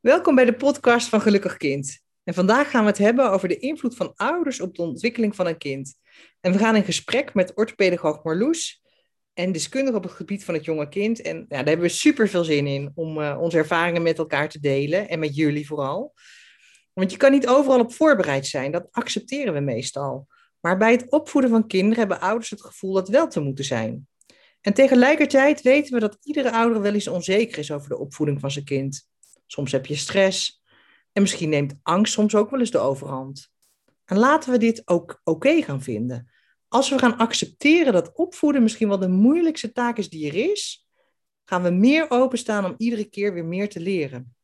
Welkom bij de podcast van Gelukkig Kind. En vandaag gaan we het hebben over de invloed van ouders op de ontwikkeling van een kind. En we gaan in gesprek met orthopedagoog Marloes en deskundige op het gebied van het jonge kind. En ja, daar hebben we super veel zin in om uh, onze ervaringen met elkaar te delen en met jullie vooral. Want je kan niet overal op voorbereid zijn, dat accepteren we meestal. Maar bij het opvoeden van kinderen hebben ouders het gevoel dat wel te moeten zijn. En tegelijkertijd weten we dat iedere ouder wel eens onzeker is over de opvoeding van zijn kind. Soms heb je stress en misschien neemt angst soms ook wel eens de overhand. En laten we dit ook oké gaan vinden. Als we gaan accepteren dat opvoeden misschien wel de moeilijkste taak is die er is, gaan we meer openstaan om iedere keer weer meer te leren.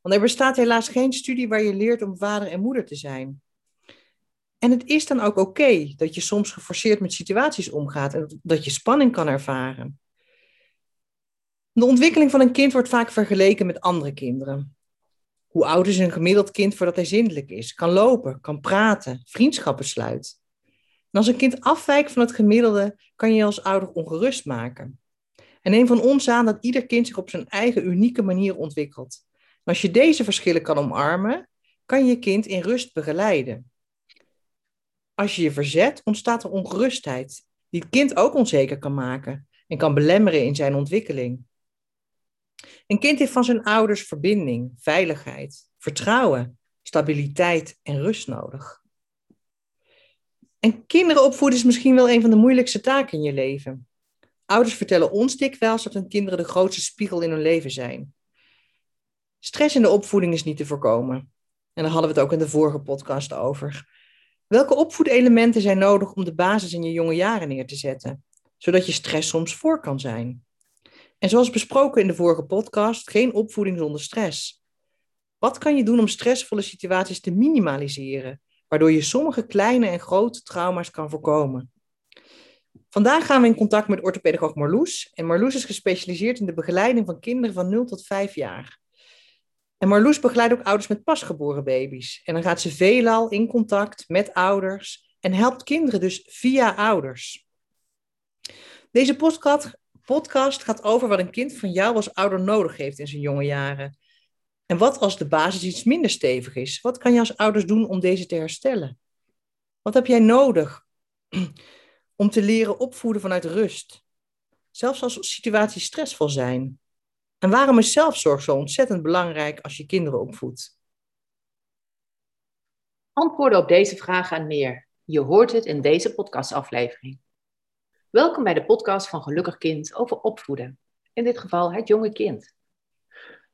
Want er bestaat helaas geen studie waar je leert om vader en moeder te zijn. En het is dan ook oké dat je soms geforceerd met situaties omgaat en dat je spanning kan ervaren. De ontwikkeling van een kind wordt vaak vergeleken met andere kinderen. Hoe oud is een gemiddeld kind voordat hij zindelijk is, kan lopen, kan praten, vriendschappen sluit. En als een kind afwijkt van het gemiddelde, kan je als ouder ongerust maken. En neem van ons aan dat ieder kind zich op zijn eigen unieke manier ontwikkelt. als je deze verschillen kan omarmen, kan je kind in rust begeleiden. Als je je verzet, ontstaat er ongerustheid, die het kind ook onzeker kan maken en kan belemmeren in zijn ontwikkeling. Een kind heeft van zijn ouders verbinding, veiligheid, vertrouwen, stabiliteit en rust nodig. En kinderen opvoeden is misschien wel een van de moeilijkste taken in je leven. Ouders vertellen ons dikwijls dat hun kinderen de grootste spiegel in hun leven zijn. Stress in de opvoeding is niet te voorkomen. En daar hadden we het ook in de vorige podcast over. Welke opvoedelementen zijn nodig om de basis in je jonge jaren neer te zetten, zodat je stress soms voor kan zijn? En zoals besproken in de vorige podcast, geen opvoeding zonder stress. Wat kan je doen om stressvolle situaties te minimaliseren, waardoor je sommige kleine en grote trauma's kan voorkomen? Vandaag gaan we in contact met orthopedagoog Marloes. En Marloes is gespecialiseerd in de begeleiding van kinderen van 0 tot 5 jaar. En Marloes begeleidt ook ouders met pasgeboren baby's. En dan gaat ze veelal in contact met ouders en helpt kinderen dus via ouders. Deze podcast, podcast gaat over wat een kind van jou als ouder nodig heeft in zijn jonge jaren. En wat als de basis iets minder stevig is? Wat kan je als ouders doen om deze te herstellen? Wat heb jij nodig om te leren opvoeden vanuit rust? Zelfs als situaties stressvol zijn. En waarom is zelfzorg zo ontzettend belangrijk als je kinderen opvoedt? Antwoorden op deze vragen en meer. Je hoort het in deze podcastaflevering. Welkom bij de podcast van Gelukkig Kind over opvoeden. In dit geval het jonge kind.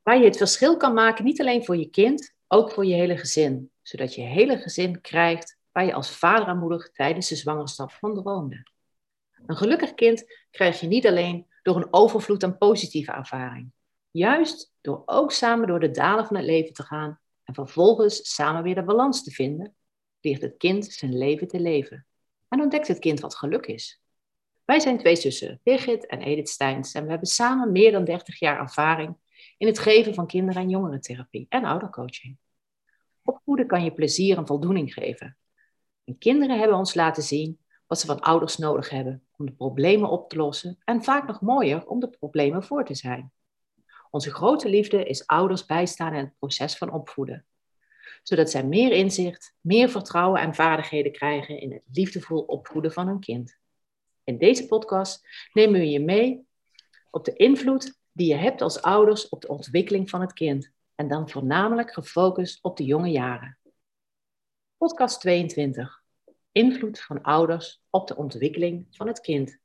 Waar je het verschil kan maken, niet alleen voor je kind, ook voor je hele gezin. Zodat je hele gezin krijgt waar je als vader en moeder tijdens de zwangerschap van droomde. Een gelukkig kind krijg je niet alleen door een overvloed aan positieve ervaring. Juist door ook samen door de dalen van het leven te gaan en vervolgens samen weer de balans te vinden, leert het kind zijn leven te leven. En ontdekt het kind wat geluk is. Wij zijn twee zussen, Birgit en Edith Steins, en we hebben samen meer dan 30 jaar ervaring in het geven van kinder- en jongerentherapie en oudercoaching. Opvoeden kan je plezier en voldoening geven. En kinderen hebben ons laten zien wat ze van ouders nodig hebben om de problemen op te lossen en vaak nog mooier om de problemen voor te zijn. Onze grote liefde is ouders bijstaan in het proces van opvoeden, zodat zij meer inzicht, meer vertrouwen en vaardigheden krijgen in het liefdevol opvoeden van hun kind. In deze podcast nemen we je mee op de invloed die je hebt als ouders op de ontwikkeling van het kind en dan voornamelijk gefocust op de jonge jaren. Podcast 22. Invloed van ouders op de ontwikkeling van het kind.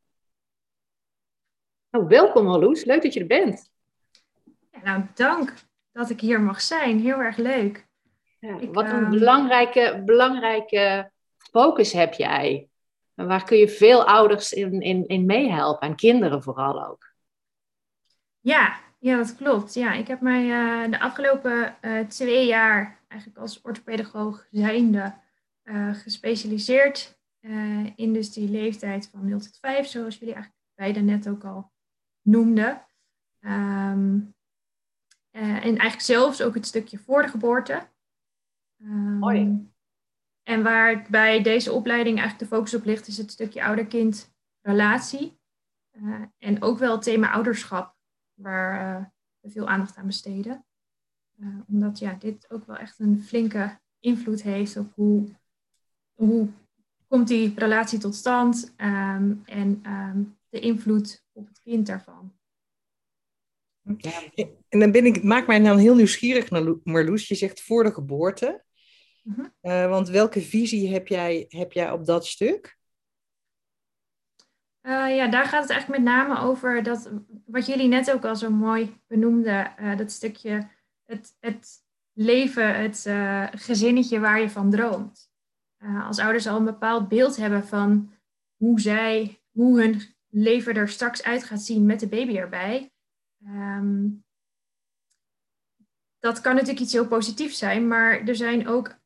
Nou, welkom Marloes, leuk dat je er bent. Nou, dank dat ik hier mag zijn. Heel erg leuk. Ja, wat een ehm, belangrijke, belangrijke focus heb jij. En waar kun je veel ouders in, in, in meehelpen en kinderen vooral ook? Ja, ja, dat klopt. Ja, ik heb mij uh, de afgelopen uh, twee jaar eigenlijk als orthopedagoog zijnde uh, gespecialiseerd in dus die leeftijd van 0 tot 5, zoals jullie eigenlijk beide net ook al noemden. Um, uh, en eigenlijk zelfs ook het stukje voor de geboorte. Um, Mooi. En waar bij deze opleiding eigenlijk de focus op ligt, is het stukje ouder-kind relatie. Uh, en ook wel het thema ouderschap, waar uh, we veel aandacht aan besteden. omdat ja, dit ook wel echt een flinke invloed heeft op hoe, hoe komt die relatie tot stand um, en um, de invloed op het kind daarvan. En dan ben ik, maak mij dan heel nieuwsgierig Marloes. Je zegt voor de geboorte. -huh. uh, want welke visie heb jij, heb jij op dat stuk? Uh, ja, daar gaat het eigenlijk met name over dat, wat jullie net ook al zo mooi benoemden, uh, dat stukje het, het leven, het gezinnetje waar je van droomt. als ouders al een bepaald beeld hebben van hoe zij, hoe hun leven er straks uit gaat zien met de baby erbij. Um, dat kan natuurlijk iets heel positiefs zijn, maar er zijn ook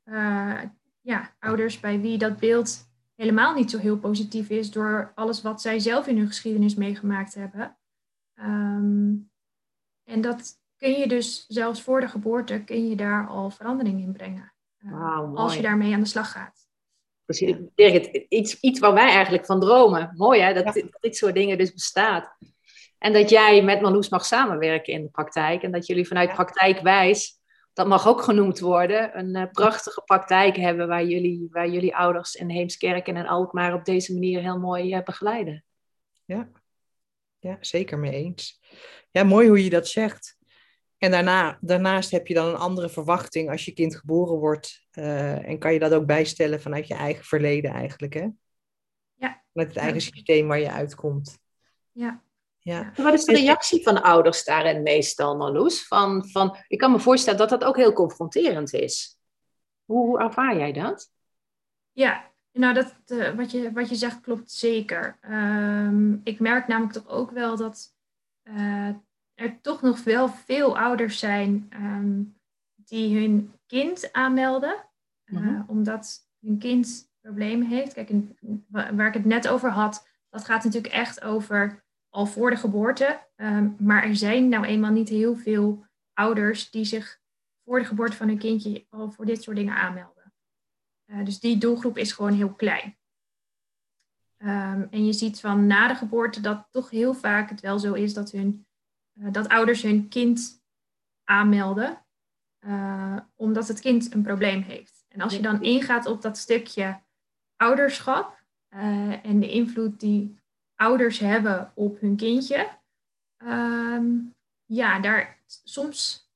ja, ouders bij wie dat beeld helemaal niet zo heel positief is door alles wat zij zelf in hun geschiedenis meegemaakt hebben. Um, en dat kun je dus zelfs voor de geboorte, kun je daar al verandering in brengen. Uh, wow, als je daarmee aan de slag gaat. Precies, Birgit, iets, iets waar wij eigenlijk van dromen. Mooi hè, dat, ja. dit, dat dit soort dingen dus bestaat. En dat jij met Marloes mag samenwerken in de praktijk. En dat jullie vanuit praktijkwijs dat mag ook genoemd worden, een uh, prachtige praktijk hebben waar jullie, waar jullie ouders in Heemskerk en Alkmaar op deze manier heel mooi uh, begeleiden. Ja. ja, zeker mee eens. Ja, mooi hoe je dat zegt. En daarna, daarnaast heb je dan een andere verwachting als je kind geboren wordt. Uh, en kan je dat ook bijstellen vanuit je eigen verleden eigenlijk, hè? Ja. Vanuit het eigen systeem waar je uitkomt. Ja. Ja. Wat is de reactie van de ouders daarin meestal, Marloes? Van, van, ik kan me voorstellen dat dat ook heel confronterend is. Hoe, hoe ervaar jij dat? Ja, nou, dat, uh, wat, je, wat je zegt klopt zeker. Um, ik merk namelijk toch ook wel dat uh, er toch nog wel veel ouders zijn um, die hun kind aanmelden. Uh, mm-hmm. Omdat hun kind problemen heeft. Kijk, in, waar ik het net over had, dat gaat natuurlijk echt over al voor de geboorte. Um, maar er zijn nou eenmaal niet heel veel ouders die zich voor de geboorte van hun kindje al voor dit soort dingen aanmelden. Uh, dus die doelgroep is gewoon heel klein. Um, en je ziet van na de geboorte dat toch heel vaak het wel zo is dat, hun, uh, dat ouders hun kind aanmelden, uh, omdat het kind een probleem heeft. En als je dan ingaat op dat stukje ouderschap en de invloed die ouders hebben op hun kindje. Um, ja, daar, soms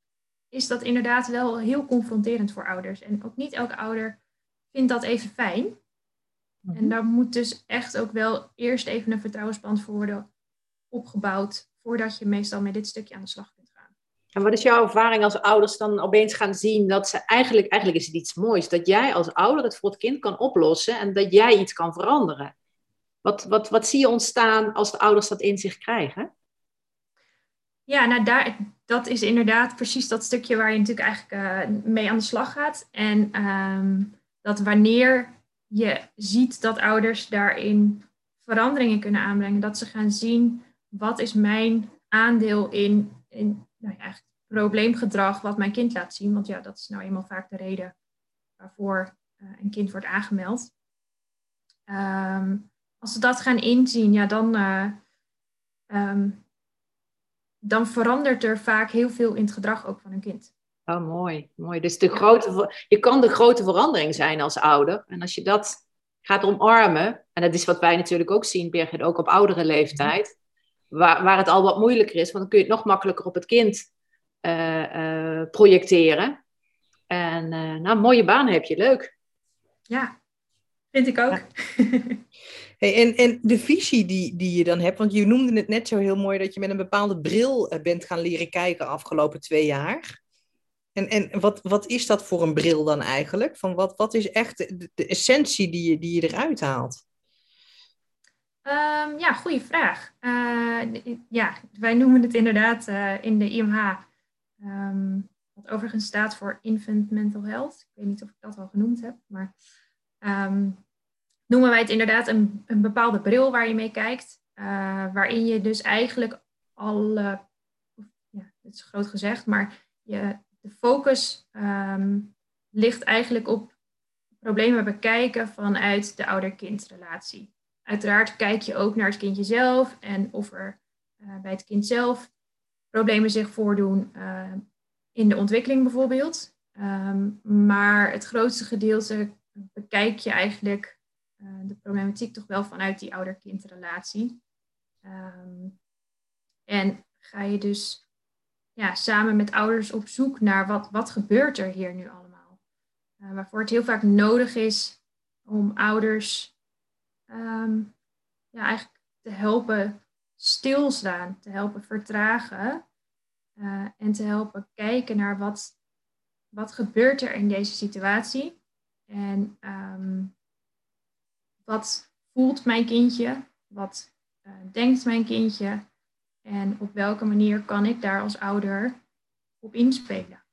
is dat inderdaad wel heel confronterend voor ouders. En ook niet elke ouder vindt dat even fijn. Mm-hmm. En daar moet dus echt ook wel eerst even een vertrouwensband voor worden opgebouwd, voordat je meestal met dit stukje aan de slag kunt gaan. En wat is jouw ervaring als ouders dan opeens gaan zien dat ze eigenlijk, eigenlijk is het iets moois, dat jij als ouder het voor het kind kan oplossen en dat jij iets kan veranderen? Wat, wat, wat zie je ontstaan als de ouders dat in zich krijgen? Ja, nou daar, dat is inderdaad precies dat stukje waar je natuurlijk eigenlijk uh, mee aan de slag gaat. En um, dat wanneer je ziet dat ouders daarin veranderingen kunnen aanbrengen, dat ze gaan zien wat is mijn aandeel in, in nou ja, probleemgedrag wat mijn kind laat zien. Want ja, dat is nou eenmaal vaak de reden waarvoor uh, een kind wordt aangemeld. Um, als ze dat gaan inzien, ja, dan, uh, um, dan verandert er vaak heel veel in het gedrag ook van een kind. Oh, mooi. mooi. Dus de grote, je kan de grote verandering zijn als ouder. En als je dat gaat omarmen, en dat is wat wij natuurlijk ook zien, Birgit, ook op oudere leeftijd, waar, waar het al wat moeilijker is, want dan kun je het nog makkelijker op het kind uh, uh, projecteren. En nou, mooie baan heb je, leuk. Ja, vind ik ook. Ja. En, en de visie die, die je dan hebt, want je noemde het net zo heel mooi dat je met een bepaalde bril eh, bent gaan leren kijken afgelopen twee jaar. En, en wat, wat is dat voor een bril dan eigenlijk? Van wat, wat is echt de, essentie die je, die je eruit haalt? Um, ja, goede vraag. Uh, ja, wij noemen het inderdaad uh, in de IMH, ehm, wat overigens staat voor Infant Mental Health. Ik weet niet of ik dat al genoemd heb, maar um, noemen wij het inderdaad een, een bepaalde bril waar je mee kijkt. Uh, waarin je dus eigenlijk al, uh, ja, het is groot gezegd, maar je, de focus um, ligt eigenlijk op problemen bekijken vanuit de ouder-kindrelatie. Uiteraard kijk je ook naar het kindje zelf en of er uh, bij het kind zelf problemen zich voordoen. in de ontwikkeling bijvoorbeeld. Ehm, maar het grootste gedeelte bekijk je eigenlijk de problematiek toch wel vanuit die ouder-kindrelatie. Um, en ga je dus ja, samen met ouders op zoek naar wat, wat gebeurt er hier nu allemaal. Uh, waarvoor het heel vaak nodig is om ouders um, ja, eigenlijk te helpen stilstaan, te helpen vertragen uh, en te helpen kijken naar wat, wat gebeurt er in deze situatie en um, wat voelt mijn kindje, wat uh, denkt mijn kindje en op welke manier kan ik daar als ouder op inspelen.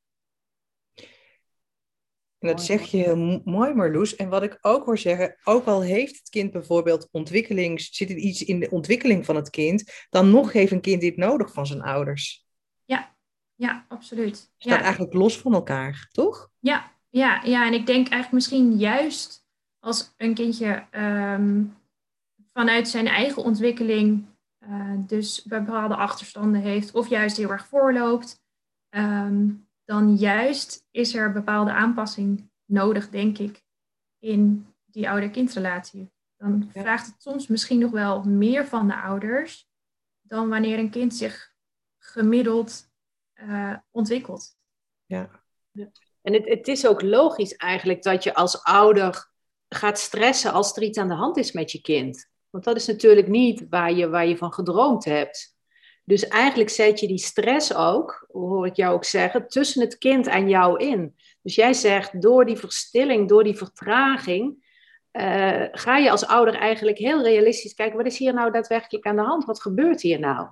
En dat zeg je heel mooi, Marloes. En wat ik ook hoor zeggen, ook al heeft het kind bijvoorbeeld ontwikkeling, zit er iets in de ontwikkeling van het kind, dan nog heeft een kind dit nodig van zijn ouders. Ja, ja, absoluut. Het staat ja. eigenlijk los van elkaar, toch? Ja, ja, ja, en ik denk eigenlijk misschien juist als een kindje um, vanuit zijn eigen ontwikkeling uh, dus bepaalde achterstanden heeft of juist heel erg voorloopt, um, dan juist is er bepaalde aanpassing nodig, denk ik, in die ouder-kindrelatie. Dan ja. vraagt het soms misschien nog wel meer van de ouders dan wanneer een kind zich gemiddeld uh, ontwikkelt. Ja. En het, het is ook logisch eigenlijk dat je als ouder gaat stressen als er iets aan de hand is met je kind. Want dat is natuurlijk niet waar je, waar je van gedroomd hebt. Dus eigenlijk zet je die stress ook, hoor ik jou ook zeggen, tussen het kind en jou in. Dus jij zegt, door die verstilling, door die vertraging, uh, ga je als ouder eigenlijk heel realistisch kijken, wat is hier nou daadwerkelijk aan de hand? Wat gebeurt hier nou?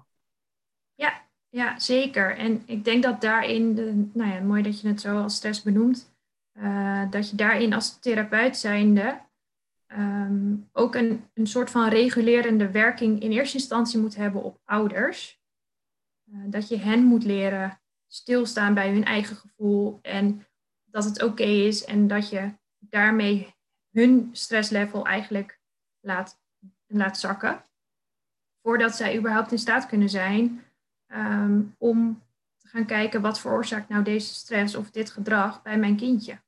Ja, ja zeker. En ik denk dat daarin, de, nou ja, mooi dat je het zo als stress benoemt, uh, dat je daarin als therapeut zijnde um, ook een, een soort van regulerende werking in eerste instantie moet hebben op ouders. Uh, dat je hen moet leren stilstaan bij hun eigen gevoel en dat het oké is en dat je daarmee hun stresslevel eigenlijk laat, laat zakken. Voordat zij überhaupt in staat kunnen zijn um, om te gaan kijken wat veroorzaakt nou deze stress of dit gedrag bij mijn kindje.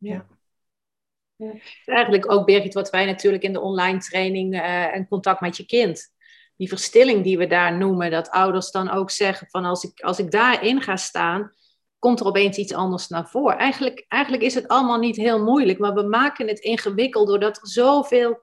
Ja. Eigenlijk ook, Birgit, wat wij natuurlijk in de online training uh, en contact met je kind die verstilling die we daar noemen, dat ouders dan ook zeggen van als ik, als ik daarin ga staan, komt er opeens iets anders naar voren. Eigenlijk, eigenlijk is het allemaal niet heel moeilijk, maar we maken het ingewikkeld doordat er zoveel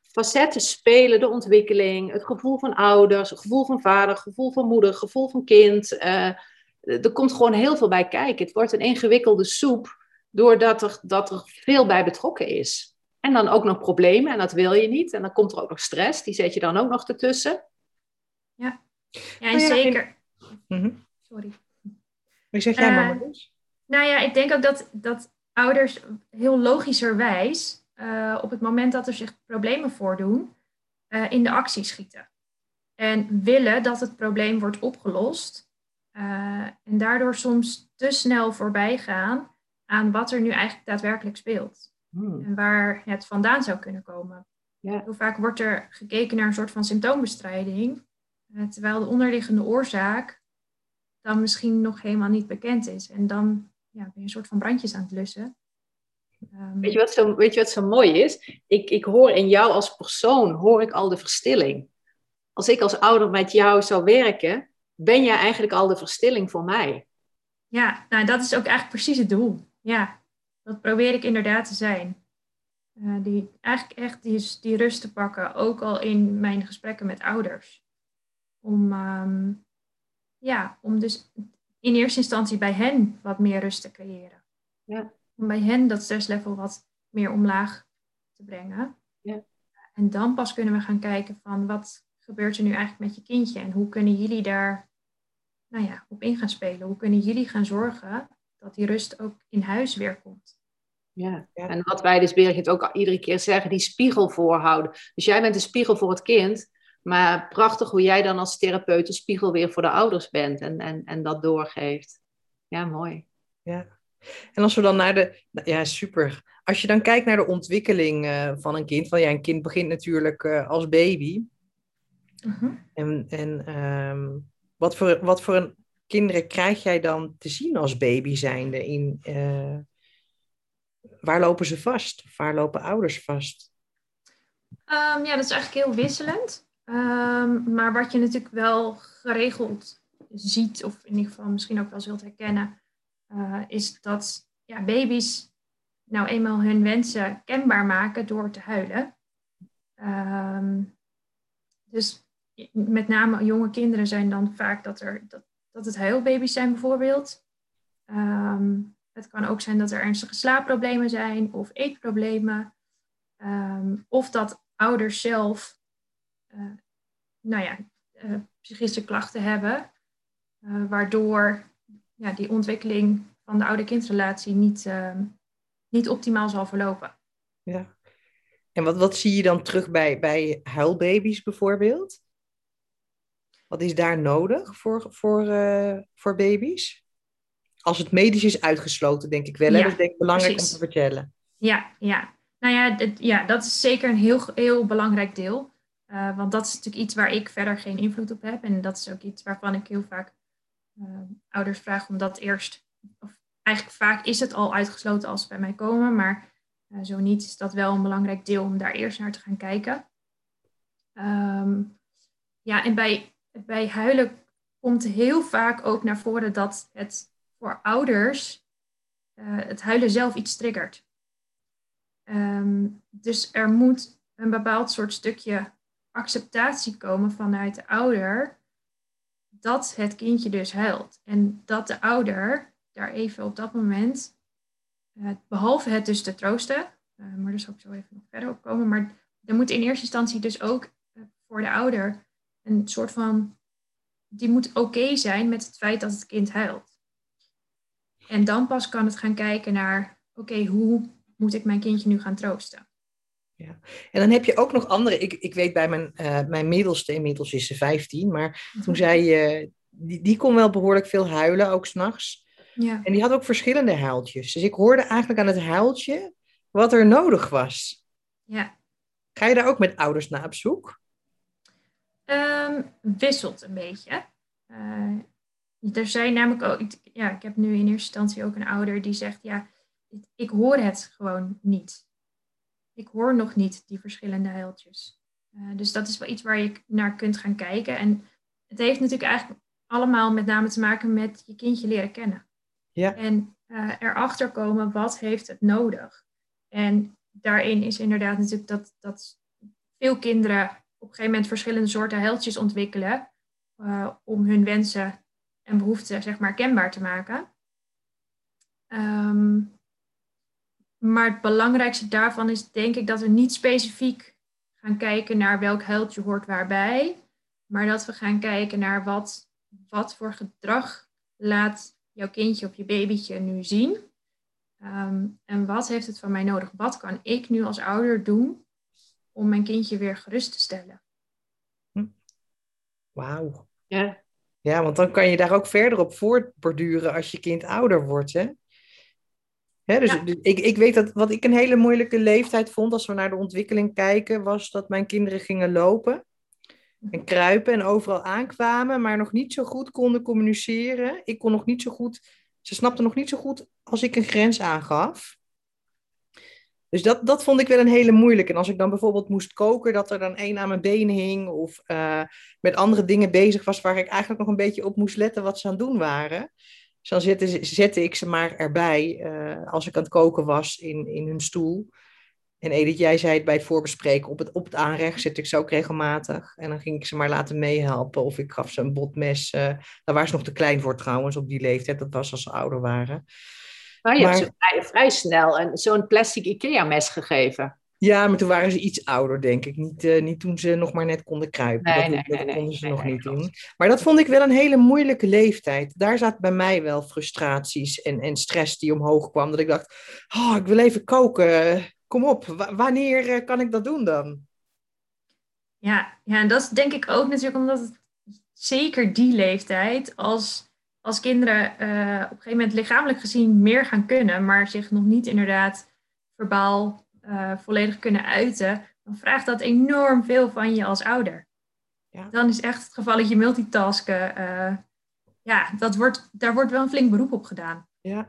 facetten spelen. De ontwikkeling, het gevoel van ouders, het gevoel van vader, het gevoel van moeder, het gevoel van kind. Uh, er komt gewoon heel veel bij kijken. Het wordt een ingewikkelde soep doordat er, dat er veel bij betrokken is. En dan ook nog problemen, en dat wil je niet. En dan komt er ook nog stress, die zet je dan ook nog ertussen. Ja, ja en zeker. Mm -hmm. Sorry. Wie zeg jij, mama? Uh, nou ja, ik denk ook dat, dat ouders heel logischerwijs uh, op het moment dat er zich problemen voordoen, uh, in de actie schieten. En willen dat het probleem wordt opgelost. Uh, en daardoor soms te snel voorbij gaan aan wat er nu eigenlijk daadwerkelijk speelt. Hmm. En waar het vandaan zou kunnen komen. Ja. Hoe vaak wordt er gekeken naar een soort van symptoombestrijding, terwijl de onderliggende oorzaak dan misschien nog helemaal niet bekend is. En dan ja, ben je een soort van brandjes aan het lussen. Um, weet, je wat zo, weet je wat zo mooi is? Ik, ik hoor in jou als persoon, hoor ik al de verstilling. Als ik als ouder met jou zou werken, ben jij eigenlijk al de verstilling voor mij. Ja, nou dat is ook eigenlijk precies het doel. Ja, dat probeer ik inderdaad te zijn. Uh, die, eigenlijk echt die, die rust te pakken, ook al in mijn gesprekken met ouders. Om, um, ja, om dus in eerste instantie bij hen wat meer rust te creëren. Ja. Om bij hen dat stresslevel wat meer omlaag te brengen. Ja. En dan pas kunnen we gaan kijken van wat gebeurt er nu eigenlijk met je kindje en hoe kunnen jullie daar nou ja, op in gaan spelen? Hoe kunnen jullie gaan zorgen dat die rust ook in huis weer komt? Ja. ja. en wat wij dus Birgit ook iedere keer zeggen, die spiegel voorhouden. Dus jij bent de spiegel voor het kind, maar prachtig hoe jij dan als therapeut de spiegel weer voor de ouders bent en, en, en dat doorgeeft. Ja, mooi. Ja. En als we dan naar de. Ja, super. Als je dan kijkt naar de ontwikkeling uh, van een kind. Van ja, een kind begint natuurlijk uh, als baby. Uh -huh. En, en um, wat, voor, wat voor een kinderen krijg jij dan te zien als baby zijnde? In, uh, waar lopen ze vast? Waar lopen ouders vast? Um, ja, dat is eigenlijk heel wisselend. Um, maar wat je natuurlijk wel geregeld ziet, of in ieder geval misschien ook wel zult herkennen, uh, is dat ja, baby's nou eenmaal hun wensen kenbaar maken door te huilen. Um, dus met name jonge kinderen zijn dan vaak dat, er, dat, dat het huilbaby's zijn bijvoorbeeld. Um, het kan ook zijn dat er ernstige slaapproblemen zijn of eetproblemen. Um, of dat ouders zelf uh, nou ja, uh, psychische klachten hebben, uh, waardoor ja, die ontwikkeling van de ouder-kindrelatie niet, uh, niet optimaal zal verlopen. Ja. En wat, wat zie je dan terug bij, bij huilbaby's bijvoorbeeld? Wat is daar nodig voor, voor, uh, voor baby's? Als het medisch is uitgesloten, denk ik wel. Ja, Dat is denk ik belangrijk precies. om te vertellen. Ja, ja. Nou ja, ja, dat is zeker een heel, heel belangrijk deel. Uh, want dat is natuurlijk iets waar ik verder geen invloed op heb. En dat is ook iets waarvan ik heel vaak uh, ouders vraag om dat eerst. Of eigenlijk vaak is het al uitgesloten als ze bij mij komen. Maar uh, zo niet is dat wel een belangrijk deel om daar eerst naar te gaan kijken. Um, ja, en bij bij huilen komt heel vaak ook naar voren dat het voor ouders uh, het huilen zelf iets triggert. Um, dus er moet een bepaald soort stukje acceptatie komen vanuit de ouder dat het kindje dus huilt. En dat de ouder daar even op dat moment, uh, behalve het dus te troosten, uh, maar daar zal ik zo even nog verder op komen, maar er moet in eerste instantie dus ook voor de ouder een soort van, die moet oké zijn met het feit dat het kind huilt. En dan pas kan het gaan kijken naar, oké, hoe moet ik mijn kindje nu gaan troosten? Ja. En dan heb je ook nog andere, ik, ik weet bij mijn, uh, mijn middelste, inmiddels is ze 15, maar toen zei je, die, die kon wel behoorlijk veel huilen, ook s'nachts. Ja. En die had ook verschillende huiltjes. Dus ik hoorde eigenlijk aan het huiltje wat er nodig was. Ja. Ga je daar ook met ouders naar op zoek? Um, wisselt een beetje. Uh, er zijn namelijk ook, ja, ik heb nu in eerste instantie ook een ouder die zegt, ja, ik hoor het gewoon niet. Ik hoor nog niet die verschillende huiltjes. Uh, dus dat is wel iets waar je naar kunt gaan kijken. En het heeft natuurlijk eigenlijk allemaal met name te maken met je kindje leren kennen. Ja. En uh, erachter komen, wat heeft het nodig? En daarin is inderdaad natuurlijk dat, dat veel kinderen op een gegeven moment verschillende soorten heldjes ontwikkelen uh, om hun wensen en behoeften zeg maar kenbaar te maken. Um, maar het belangrijkste daarvan is denk ik dat we niet specifiek gaan kijken naar welk heldje hoort waarbij, maar dat we gaan kijken naar wat, wat voor gedrag laat jouw kindje of je babytje nu zien. Um, en wat heeft het van mij nodig? Wat kan ik nu als ouder doen om mijn kindje weer gerust te stellen. Hm. Wauw. Ja. Ja, want dan kan je daar ook verder op voortborduren als je kind ouder wordt, hè? Hè, dus, Ja. dus ik, ik weet dat wat ik een hele moeilijke leeftijd vond als we naar de ontwikkeling kijken, was dat mijn kinderen gingen lopen en kruipen en overal aankwamen, maar nog niet zo goed konden communiceren. Ik kon nog niet zo goed, ze snapten nog niet zo goed als ik een grens aangaf. Dus dat, dat vond ik wel een hele moeilijke. En als ik dan bijvoorbeeld moest koken, dat er dan één aan mijn been hing. Of uh, met andere dingen bezig was waar ik eigenlijk nog een beetje op moest letten wat ze aan het doen waren. Dus dan zette, ik ze maar erbij uh, als ik aan het koken was in, in hun stoel. En Edith, jij zei het bij het voorbespreken, op het, op het aanrecht zit ik ze ook regelmatig. En dan ging ik ze maar laten meehelpen. Of ik gaf ze een botmes. Uh, daar waren ze nog te klein voor trouwens, op die leeftijd. Dat was als ze ouder waren. Maar je maar, hebt ze vrij, vrij snel zo'n plastic IKEA-mes gegeven. Ja, maar toen waren ze iets ouder, denk ik. Niet, uh, niet toen ze nog maar net konden kruipen. Nee, dat, nee, dat nee, konden nee, ze nee, nog nee, niet klopt. doen. Maar dat vond ik wel een hele moeilijke leeftijd. Daar zat bij mij wel frustraties en, en stress die omhoog kwam. Dat ik dacht, oh, ik wil even koken. Kom op, w wanneer uh, kan ik dat doen dan? Ja, ja, en dat is denk ik ook natuurlijk omdat het zeker die leeftijd als als kinderen uh, op een gegeven moment lichamelijk gezien meer gaan kunnen, maar zich nog niet inderdaad verbaal uh, volledig kunnen uiten, dan vraagt dat enorm veel van je als ouder. Ja. Dan is echt het gevalletje multitasken uh, ja, dat wordt, daar wordt wel een flink beroep op gedaan. Ja.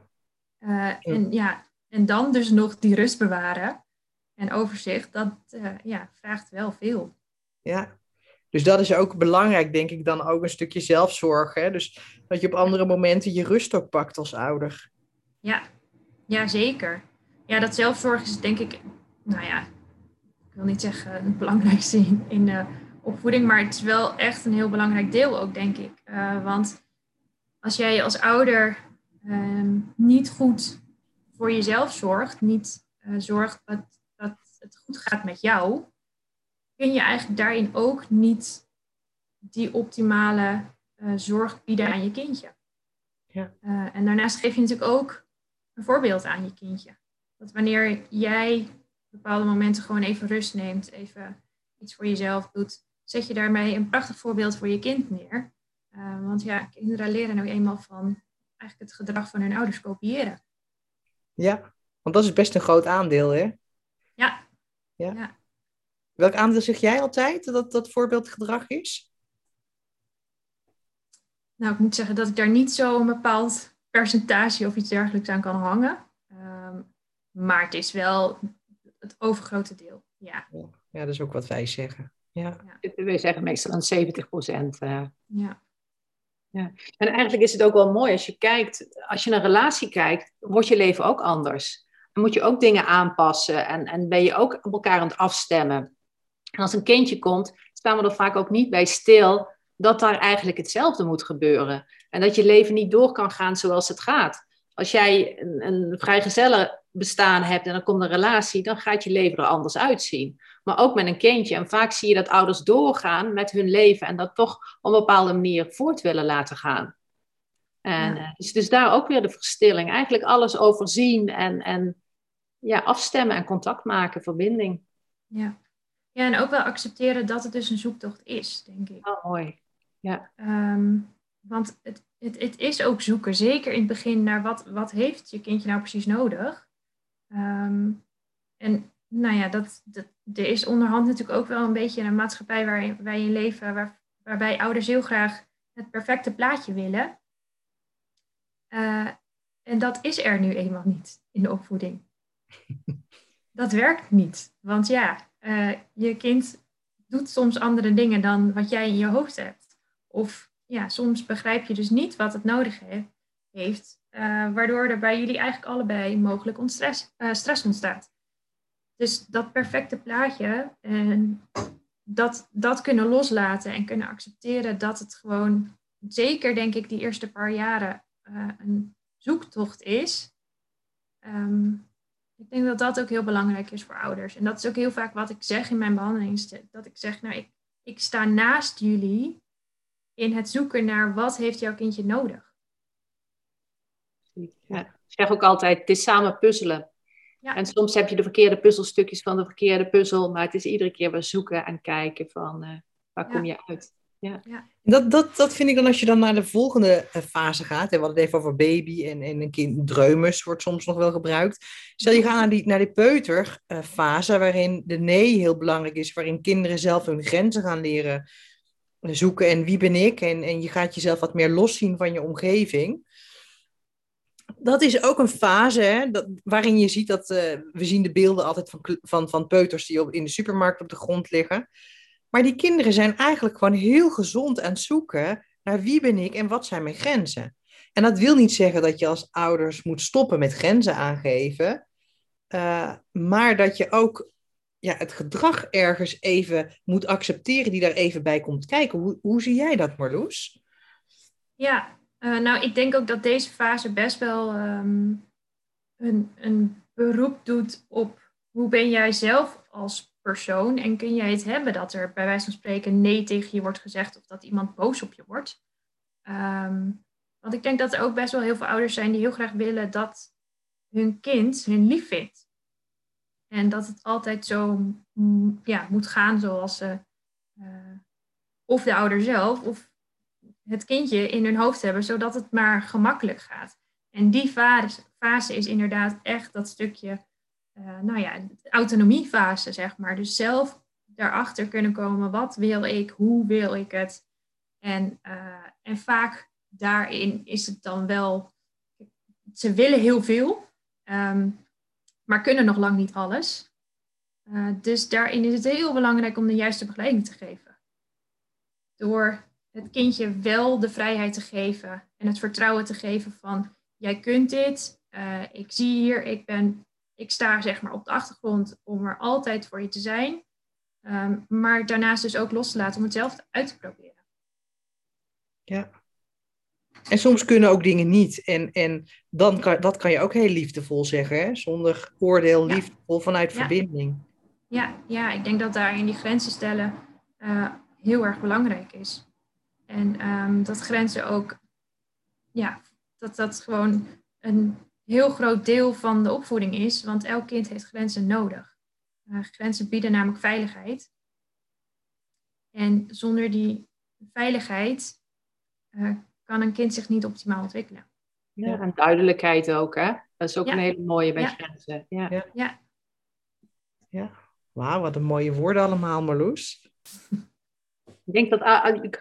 En, ja, en dan dus nog die rust bewaren en overzicht, dat ja, vraagt wel veel. Ja, dus dat is ook belangrijk, denk ik, dan ook een stukje zelfzorg. Hè? Dus dat je op andere momenten je rust ook pakt als ouder. Ja, ja zeker. Ja, dat zelfzorg is denk ik, nou ja, ik wil niet zeggen het belangrijkste in, in de opvoeding, maar het is wel echt een heel belangrijk deel ook, denk ik. Uh, want als jij als ouder uh, niet goed voor jezelf zorgt, niet uh, zorgt dat, dat het goed gaat met jou, kun je eigenlijk daarin ook niet die optimale uh, zorg bieden aan je kindje. Ja. Uh, en daarnaast geef je natuurlijk ook een voorbeeld aan je kindje. Dat wanneer jij bepaalde momenten gewoon even rust neemt, even iets voor jezelf doet, zet je daarmee een prachtig voorbeeld voor je kind neer. Uh, want ja, kinderen leren nou eenmaal van eigenlijk het gedrag van hun ouders kopiëren. Ja, want dat is best een groot aandeel, hè? Ja. ja. ja. Welk aandeel zeg jij altijd dat dat voorbeeldgedrag is? Nou, ik moet zeggen dat ik daar niet zo een bepaald percentage of iets dergelijks aan kan hangen. Um, maar het is wel het overgrote deel, ja. Ja, dat is ook wat wij zeggen. Ja. ja. Wij zeggen meestal een 70 procent. Uh. Ja. Ja. En eigenlijk is het ook wel mooi als je kijkt, als je naar een relatie kijkt, wordt je leven ook anders. Dan moet je ook dingen aanpassen en, en ben je ook op elkaar aan het afstemmen. En als een kindje komt, staan we er vaak ook niet bij stil dat daar eigenlijk hetzelfde moet gebeuren. En dat je leven niet door kan gaan zoals het gaat. Als jij een, een vrijgezellen bestaan hebt en dan komt een relatie, dan gaat je leven er anders uitzien. Maar ook met een kindje. En vaak zie je dat ouders doorgaan met hun leven en dat toch op een bepaalde manier voort willen laten gaan. En ja. dus, dus daar ook weer de verstilling. Eigenlijk alles overzien en, en ja, afstemmen en contact maken, verbinding. Ja. Ja, en ook wel accepteren dat het dus een zoektocht is, denk ik. Oh, mooi. Ja. Um, want het, het, het is ook zoeken, zeker in het begin, naar wat, wat heeft je kindje nou precies nodig. Um, en nou ja, dat, dat, er is onderhand natuurlijk ook wel een beetje een maatschappij waar wij in leven, waar, waarbij ouders heel graag het perfecte plaatje willen. Uh, en dat is er nu eenmaal niet in de opvoeding. dat werkt niet. Want ja, uh, je kind doet soms andere dingen dan wat jij in je hoofd hebt. Of ja, soms begrijp je dus niet wat het nodig heeft, uh, waardoor er bij jullie eigenlijk allebei mogelijk ontstress, uh, stress ontstaat. Dus dat perfecte plaatje en dat, dat kunnen loslaten en kunnen accepteren dat het gewoon, zeker denk ik die eerste paar jaren, een zoektocht is. Um, ik denk dat dat ook heel belangrijk is voor ouders. En dat is ook heel vaak wat ik zeg in mijn behandeling. Dat ik zeg, nou, ik, ik sta naast jullie in het zoeken naar wat heeft jouw kindje nodig. Ja, ik zeg ook altijd, het is samen puzzelen. Ja. En soms heb je de verkeerde puzzelstukjes van de verkeerde puzzel, maar het is iedere keer weer zoeken en kijken van uh, waar kom je uit. Ja. ja. Dat, dat, dat vind ik dan als je dan naar de volgende eh, fase gaat. Hè, we hadden het even over baby en, en een kind, dreumes wordt soms nog wel gebruikt. Stel je gaat naar die, naar die peuterfase, waarin de nee heel belangrijk is, waarin kinderen zelf hun grenzen gaan leren zoeken en wie ben ik. En, en je gaat jezelf wat meer loszien van je omgeving. Dat is ook een fase hè, dat, waarin je ziet dat, uh, we zien de beelden altijd van, van, van peuters die op, in de supermarkt op de grond liggen. Maar die kinderen zijn eigenlijk gewoon heel gezond aan het zoeken naar wie ben ik en wat zijn mijn grenzen. En dat wil niet zeggen dat je als ouders moet stoppen met grenzen aangeven, uh, maar dat je ook ja, het gedrag ergens even moet accepteren die daar even bij komt kijken. Hoe, hoe zie jij dat, Marloes? Ja, uh, nou ik denk ook dat deze fase best wel um, een, een beroep doet op hoe ben jij zelf als persoon en kun jij het hebben dat er bij wijze van spreken nee tegen je wordt gezegd of dat iemand boos op je wordt. Um, want ik denk dat er ook best wel heel veel ouders zijn die heel graag willen dat hun kind hun lief vindt. En dat het altijd zo mm, ja, moet gaan zoals ze, uh, of de ouder zelf of het kindje in hun hoofd hebben, zodat het maar gemakkelijk gaat. En die fase is inderdaad echt dat stukje uh, nou ja, autonomiefase, zeg maar. Dus zelf daarachter kunnen komen, wat wil ik, hoe wil ik het? En, uh, en vaak daarin is het dan wel, ze willen heel veel, ehm, maar kunnen nog lang niet alles. Uh, dus daarin is het heel belangrijk om de juiste begeleiding te geven. Door het kindje wel de vrijheid te geven en het vertrouwen te geven van jij kunt dit, ik zie hier, ik, ben, ik sta zeg maar op de achtergrond om er altijd voor je te zijn. Um, maar daarnaast dus ook los te laten om het zelf uit te proberen. Ja. En soms kunnen ook dingen niet. En, en dan kan, dat kan je ook heel liefdevol zeggen, hè? zonder oordeel, liefdevol vanuit verbinding. Ja, ja, ik denk dat daarin die grenzen stellen uh, heel erg belangrijk is. En um, dat grenzen ook, ja, dat dat gewoon een heel groot deel van de opvoeding is, want elk kind heeft grenzen nodig. Uh, grenzen bieden namelijk veiligheid. En zonder die veiligheid uh, kan een kind zich niet optimaal ontwikkelen. Ja, en duidelijkheid ook, hè? Dat is ook een hele mooie bij grenzen. Ja. ja. ja. ja. Wauw, wat een mooie woorden allemaal, Marloes. Ik denk dat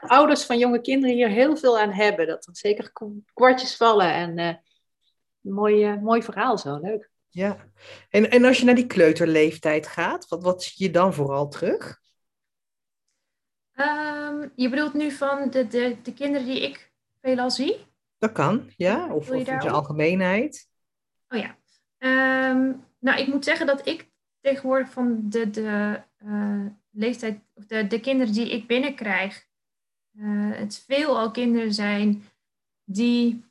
ouders van jonge kinderen hier heel veel aan hebben. Dat er zeker kwartjes vallen. En uh, mooi, mooi verhaal zo, leuk. Ja, en, en als je naar die kleuterleeftijd gaat, wat, wat zie je dan vooral terug? Um, je bedoelt nu van de, de, de kinderen die ik veelal zie? Dat kan, ja. Of, of in de algemeenheid. Oh ja. Um, nou, ik moet zeggen dat ik tegenwoordig van de, de uh, leeftijd, of de, de kinderen die ik binnenkrijg, uh, het veelal kinderen zijn die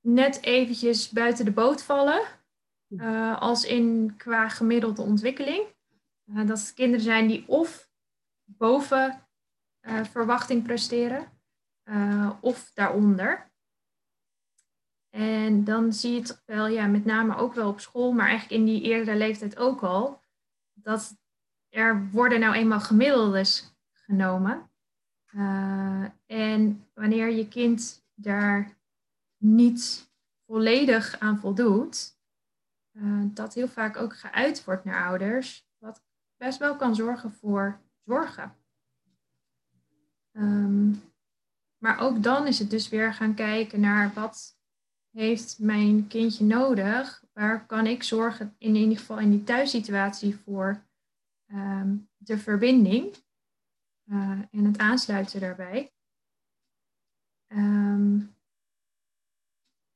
net eventjes buiten de boot vallen. Uh, als in qua gemiddelde ontwikkeling. dat het kinderen zijn die of boven verwachting presteren, of daaronder. En dan zie je het wel, ja, met name ook wel op school, maar eigenlijk in die eerdere leeftijd ook al, dat er worden nou eenmaal gemiddeldes genomen. En wanneer je kind daar niet volledig aan voldoet, uh, dat heel vaak ook geuit wordt naar ouders, wat best wel kan zorgen voor zorgen. Um, maar ook dan is het dus weer gaan kijken naar wat heeft mijn kindje nodig? Waar kan ik zorgen, in ieder geval in die thuissituatie, voor um, de verbinding uh, en het aansluiten daarbij? Um,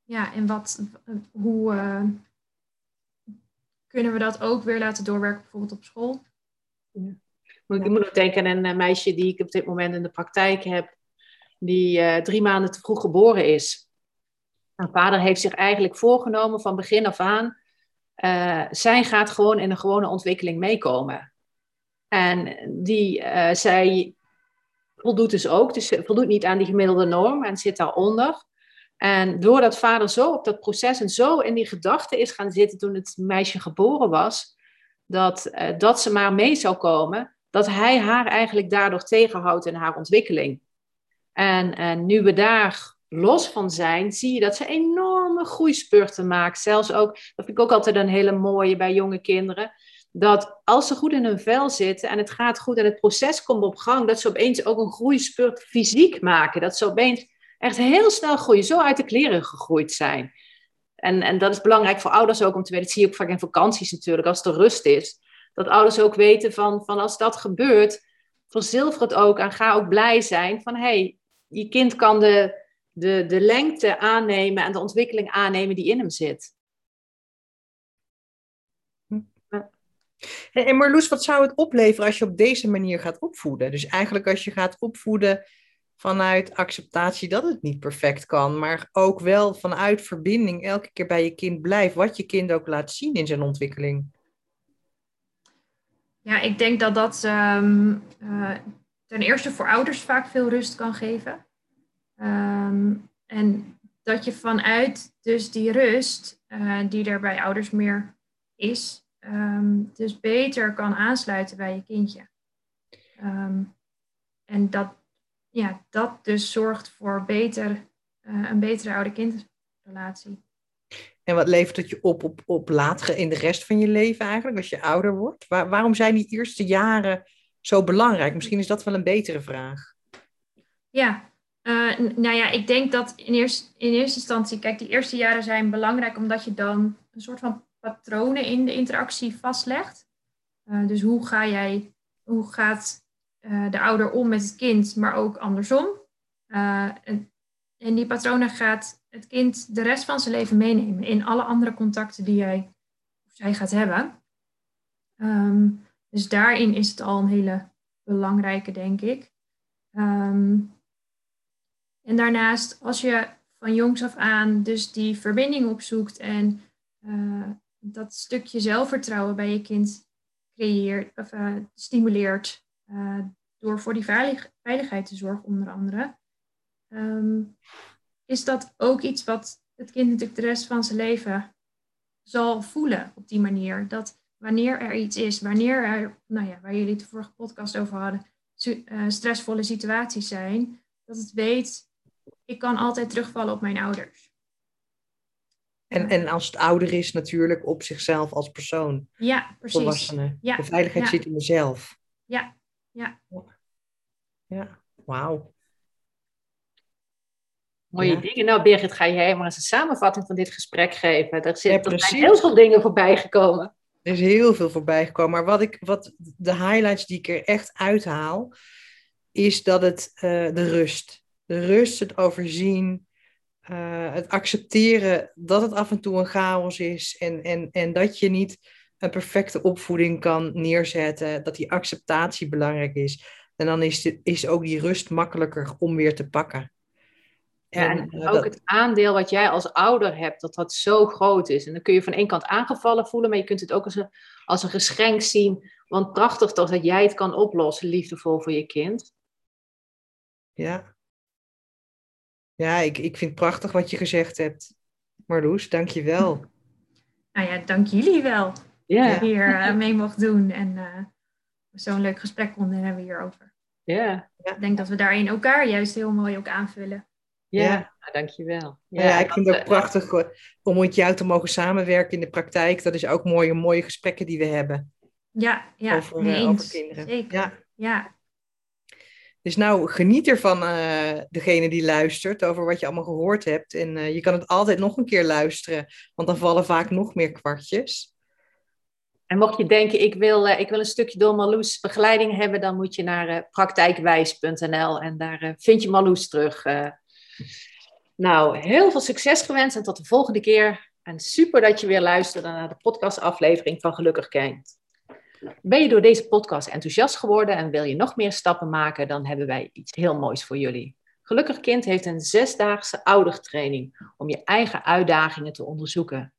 ja, en wat, hoe uh, kunnen we dat ook weer laten doorwerken, bijvoorbeeld op school? Ja. Ik moet ook denken aan een meisje die ik op dit moment in de praktijk heb, die uh, drie maanden te vroeg geboren is. Mijn vader heeft zich eigenlijk voorgenomen van begin af aan, uh, zij gaat gewoon in een gewone ontwikkeling meekomen. En die, zij voldoet dus ook, dus voldoet niet aan die gemiddelde norm en zit daaronder. En doordat vader zo op dat proces en zo in die gedachte is gaan zitten toen het meisje geboren was, dat, uh, dat ze maar mee zou komen, dat hij haar eigenlijk daardoor tegenhoudt in haar ontwikkeling. En, en nu we daar los van zijn, zie je dat ze enorme groeispurten maakt. Zelfs ook, dat vind ik ook altijd een hele mooie bij jonge kinderen. Dat als ze goed in hun vel zitten en het gaat goed en het proces komt op gang, dat ze opeens ook een groeispurt fysiek maken. Dat ze opeens echt heel snel groeien, zo uit de kleren gegroeid zijn. En, en dat is belangrijk voor ouders ook om te weten. Dat zie je ook vaak in vakanties natuurlijk, als er rust is. Dat ouders ook weten van, van als dat gebeurt, verzilver het ook en ga ook blij zijn van hé, hey, je kind kan de, de, de lengte aannemen en de ontwikkeling aannemen die in hem zit. En Marloes, wat zou het opleveren als je op deze manier gaat opvoeden? Dus eigenlijk als je gaat opvoeden vanuit acceptatie dat het niet perfect kan, maar ook wel vanuit verbinding elke keer bij je kind blijft, wat je kind ook laat zien in zijn ontwikkeling. Ja, ik denk dat dat um, uh, ten eerste voor ouders vaak veel rust kan geven. Um, en dat je vanuit dus die rust, uh, die er bij ouders meer is, um, dus beter kan aansluiten bij je kindje. En dat, ja, dat dus zorgt voor beter, uh, een betere ouder-kindrelatie. En wat levert het je op, op, op later in de rest van je leven eigenlijk, als je ouder wordt? Waar, waarom zijn die eerste jaren zo belangrijk? Misschien is dat wel een betere vraag. Ja, Uh, nou ja, ik denk dat in eerste, in eerste instantie, kijk, die eerste jaren zijn belangrijk omdat je dan een soort van patronen in de interactie vastlegt. Uh, dus hoe ga jij, hoe gaat uh, de ouder om met het kind, maar ook andersom. En, en, die patronen gaat het kind de rest van zijn leven meenemen in alle andere contacten die jij of zij gaat hebben. Um, dus daarin is het al een hele belangrijke, denk ik. Um, en daarnaast, als je van jongs af aan dus die verbinding opzoekt en uh, dat stukje zelfvertrouwen bij je kind creëert of stimuleert uh, door voor die veilig, veiligheid te zorgen, onder andere, um, is dat ook iets wat het kind natuurlijk de rest van zijn leven zal voelen op die manier. Dat wanneer er iets is, wanneer er, nou ja, waar jullie de vorige podcast over hadden, stressvolle situaties zijn, dat het weet ik kan altijd terugvallen op mijn ouders. En, en als het ouder is, natuurlijk op zichzelf als persoon. Ja, precies. Volwassene. Ja. De veiligheid Ja. zit in jezelf. Ja, ja. Ja, wauw. Mooie Ja. dingen. Nou, Birgit, ga jij maar eens een samenvatting van dit gesprek geven. Er, zit, Ja, er zijn heel veel dingen voorbij gekomen. Er is heel veel voorbij gekomen. Maar wat ik, wat de highlights die ik er echt uithaal, is dat het eh, de rust. De rust, het overzien, eh, het accepteren dat het af en toe een chaos is. En, en, en dat je niet een perfecte opvoeding kan neerzetten. Dat die acceptatie belangrijk is. En dan is, de, is ook die rust makkelijker om weer te pakken. Ja, En, en eh, ook dat- het aandeel wat jij als ouder hebt, dat dat zo groot is. En dan kun je van één kant aangevallen voelen, maar je kunt het ook als een, als een geschenk zien. Want prachtig toch dat jij het kan oplossen, liefdevol voor je kind. Ja. Ja, ik, ik vind het prachtig wat je gezegd hebt. Marloes, dank je wel. Nou ja, dank jullie wel Je hier eh, mee mocht doen en eh, zo'n leuk gesprek konden hebben hierover. ja, Ik denk dat we daarin elkaar juist heel mooi ook aanvullen. ja. Ja. Nou, dankjewel. Ja, ja, ik vind dat, het ook eh, prachtig om met jou te mogen samenwerken in de praktijk. Dat is ook mooie, mooie gesprekken die we hebben Ja, ja, over, eens. over kinderen. Zeker. Ja. Ja. Dus nou, geniet ervan, eh degene die luistert, over wat je allemaal gehoord hebt. En eh, je kan het altijd nog een keer luisteren, want dan vallen vaak nog meer kwartjes. En mocht je denken, ik wil, eh, ik wil een stukje door Marloes begeleiding hebben, dan moet je naar eh, praktijkwijs.nl en daar eh, vind je Marloes terug. Nou, heel veel succes gewenst en tot de volgende keer. En super dat je weer luisterde naar de podcastaflevering van Gelukkig Kind. Ben je door deze podcast enthousiast geworden en wil je nog meer stappen maken, dan hebben wij iets heel moois voor jullie. Gelukkig Kind heeft een zesdaagse oudertraining om je eigen uitdagingen te onderzoeken.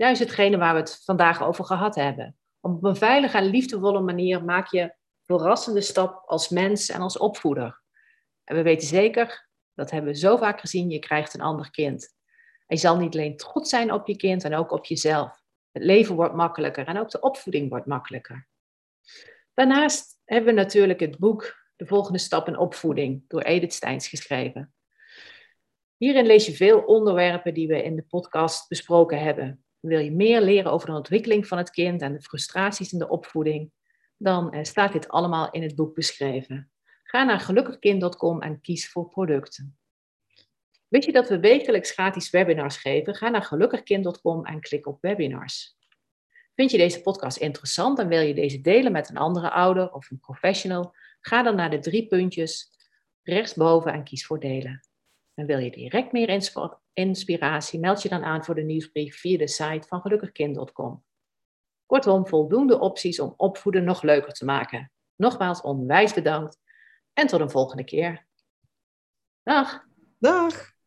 Juist hetgene waar we het vandaag over gehad hebben. Op een veilige en liefdevolle manier maak je verrassende stap als mens en als opvoeder. En we weten zeker, dat hebben we zo vaak gezien, je krijgt een ander kind. En je zal niet alleen trots zijn op je kind en ook op jezelf. Het leven wordt makkelijker en ook de opvoeding wordt makkelijker. Daarnaast hebben we natuurlijk het boek De volgende stap in opvoeding door Edith Steins geschreven. Hierin lees je veel onderwerpen die we in de podcast besproken hebben. Wil je meer leren over de ontwikkeling van het kind en de frustraties in de opvoeding? Dan eh, staat dit allemaal in het boek beschreven. Ga naar gelukkigkind.com en kies voor producten. Weet je dat we wekelijks gratis webinars geven? Ga naar gelukkigkind.com en klik op webinars. Vind je deze podcast interessant en wil je deze delen met een andere ouder of een professional? Ga dan naar de drie puntjes rechtsboven en kies voor delen. En wil je direct meer inspiratie, meld je dan aan voor de nieuwsbrief via de site van gelukkigkind.com. Kortom, voldoende opties om opvoeden nog leuker te maken. Nogmaals onwijs bedankt en tot een volgende keer. Dag! Dag!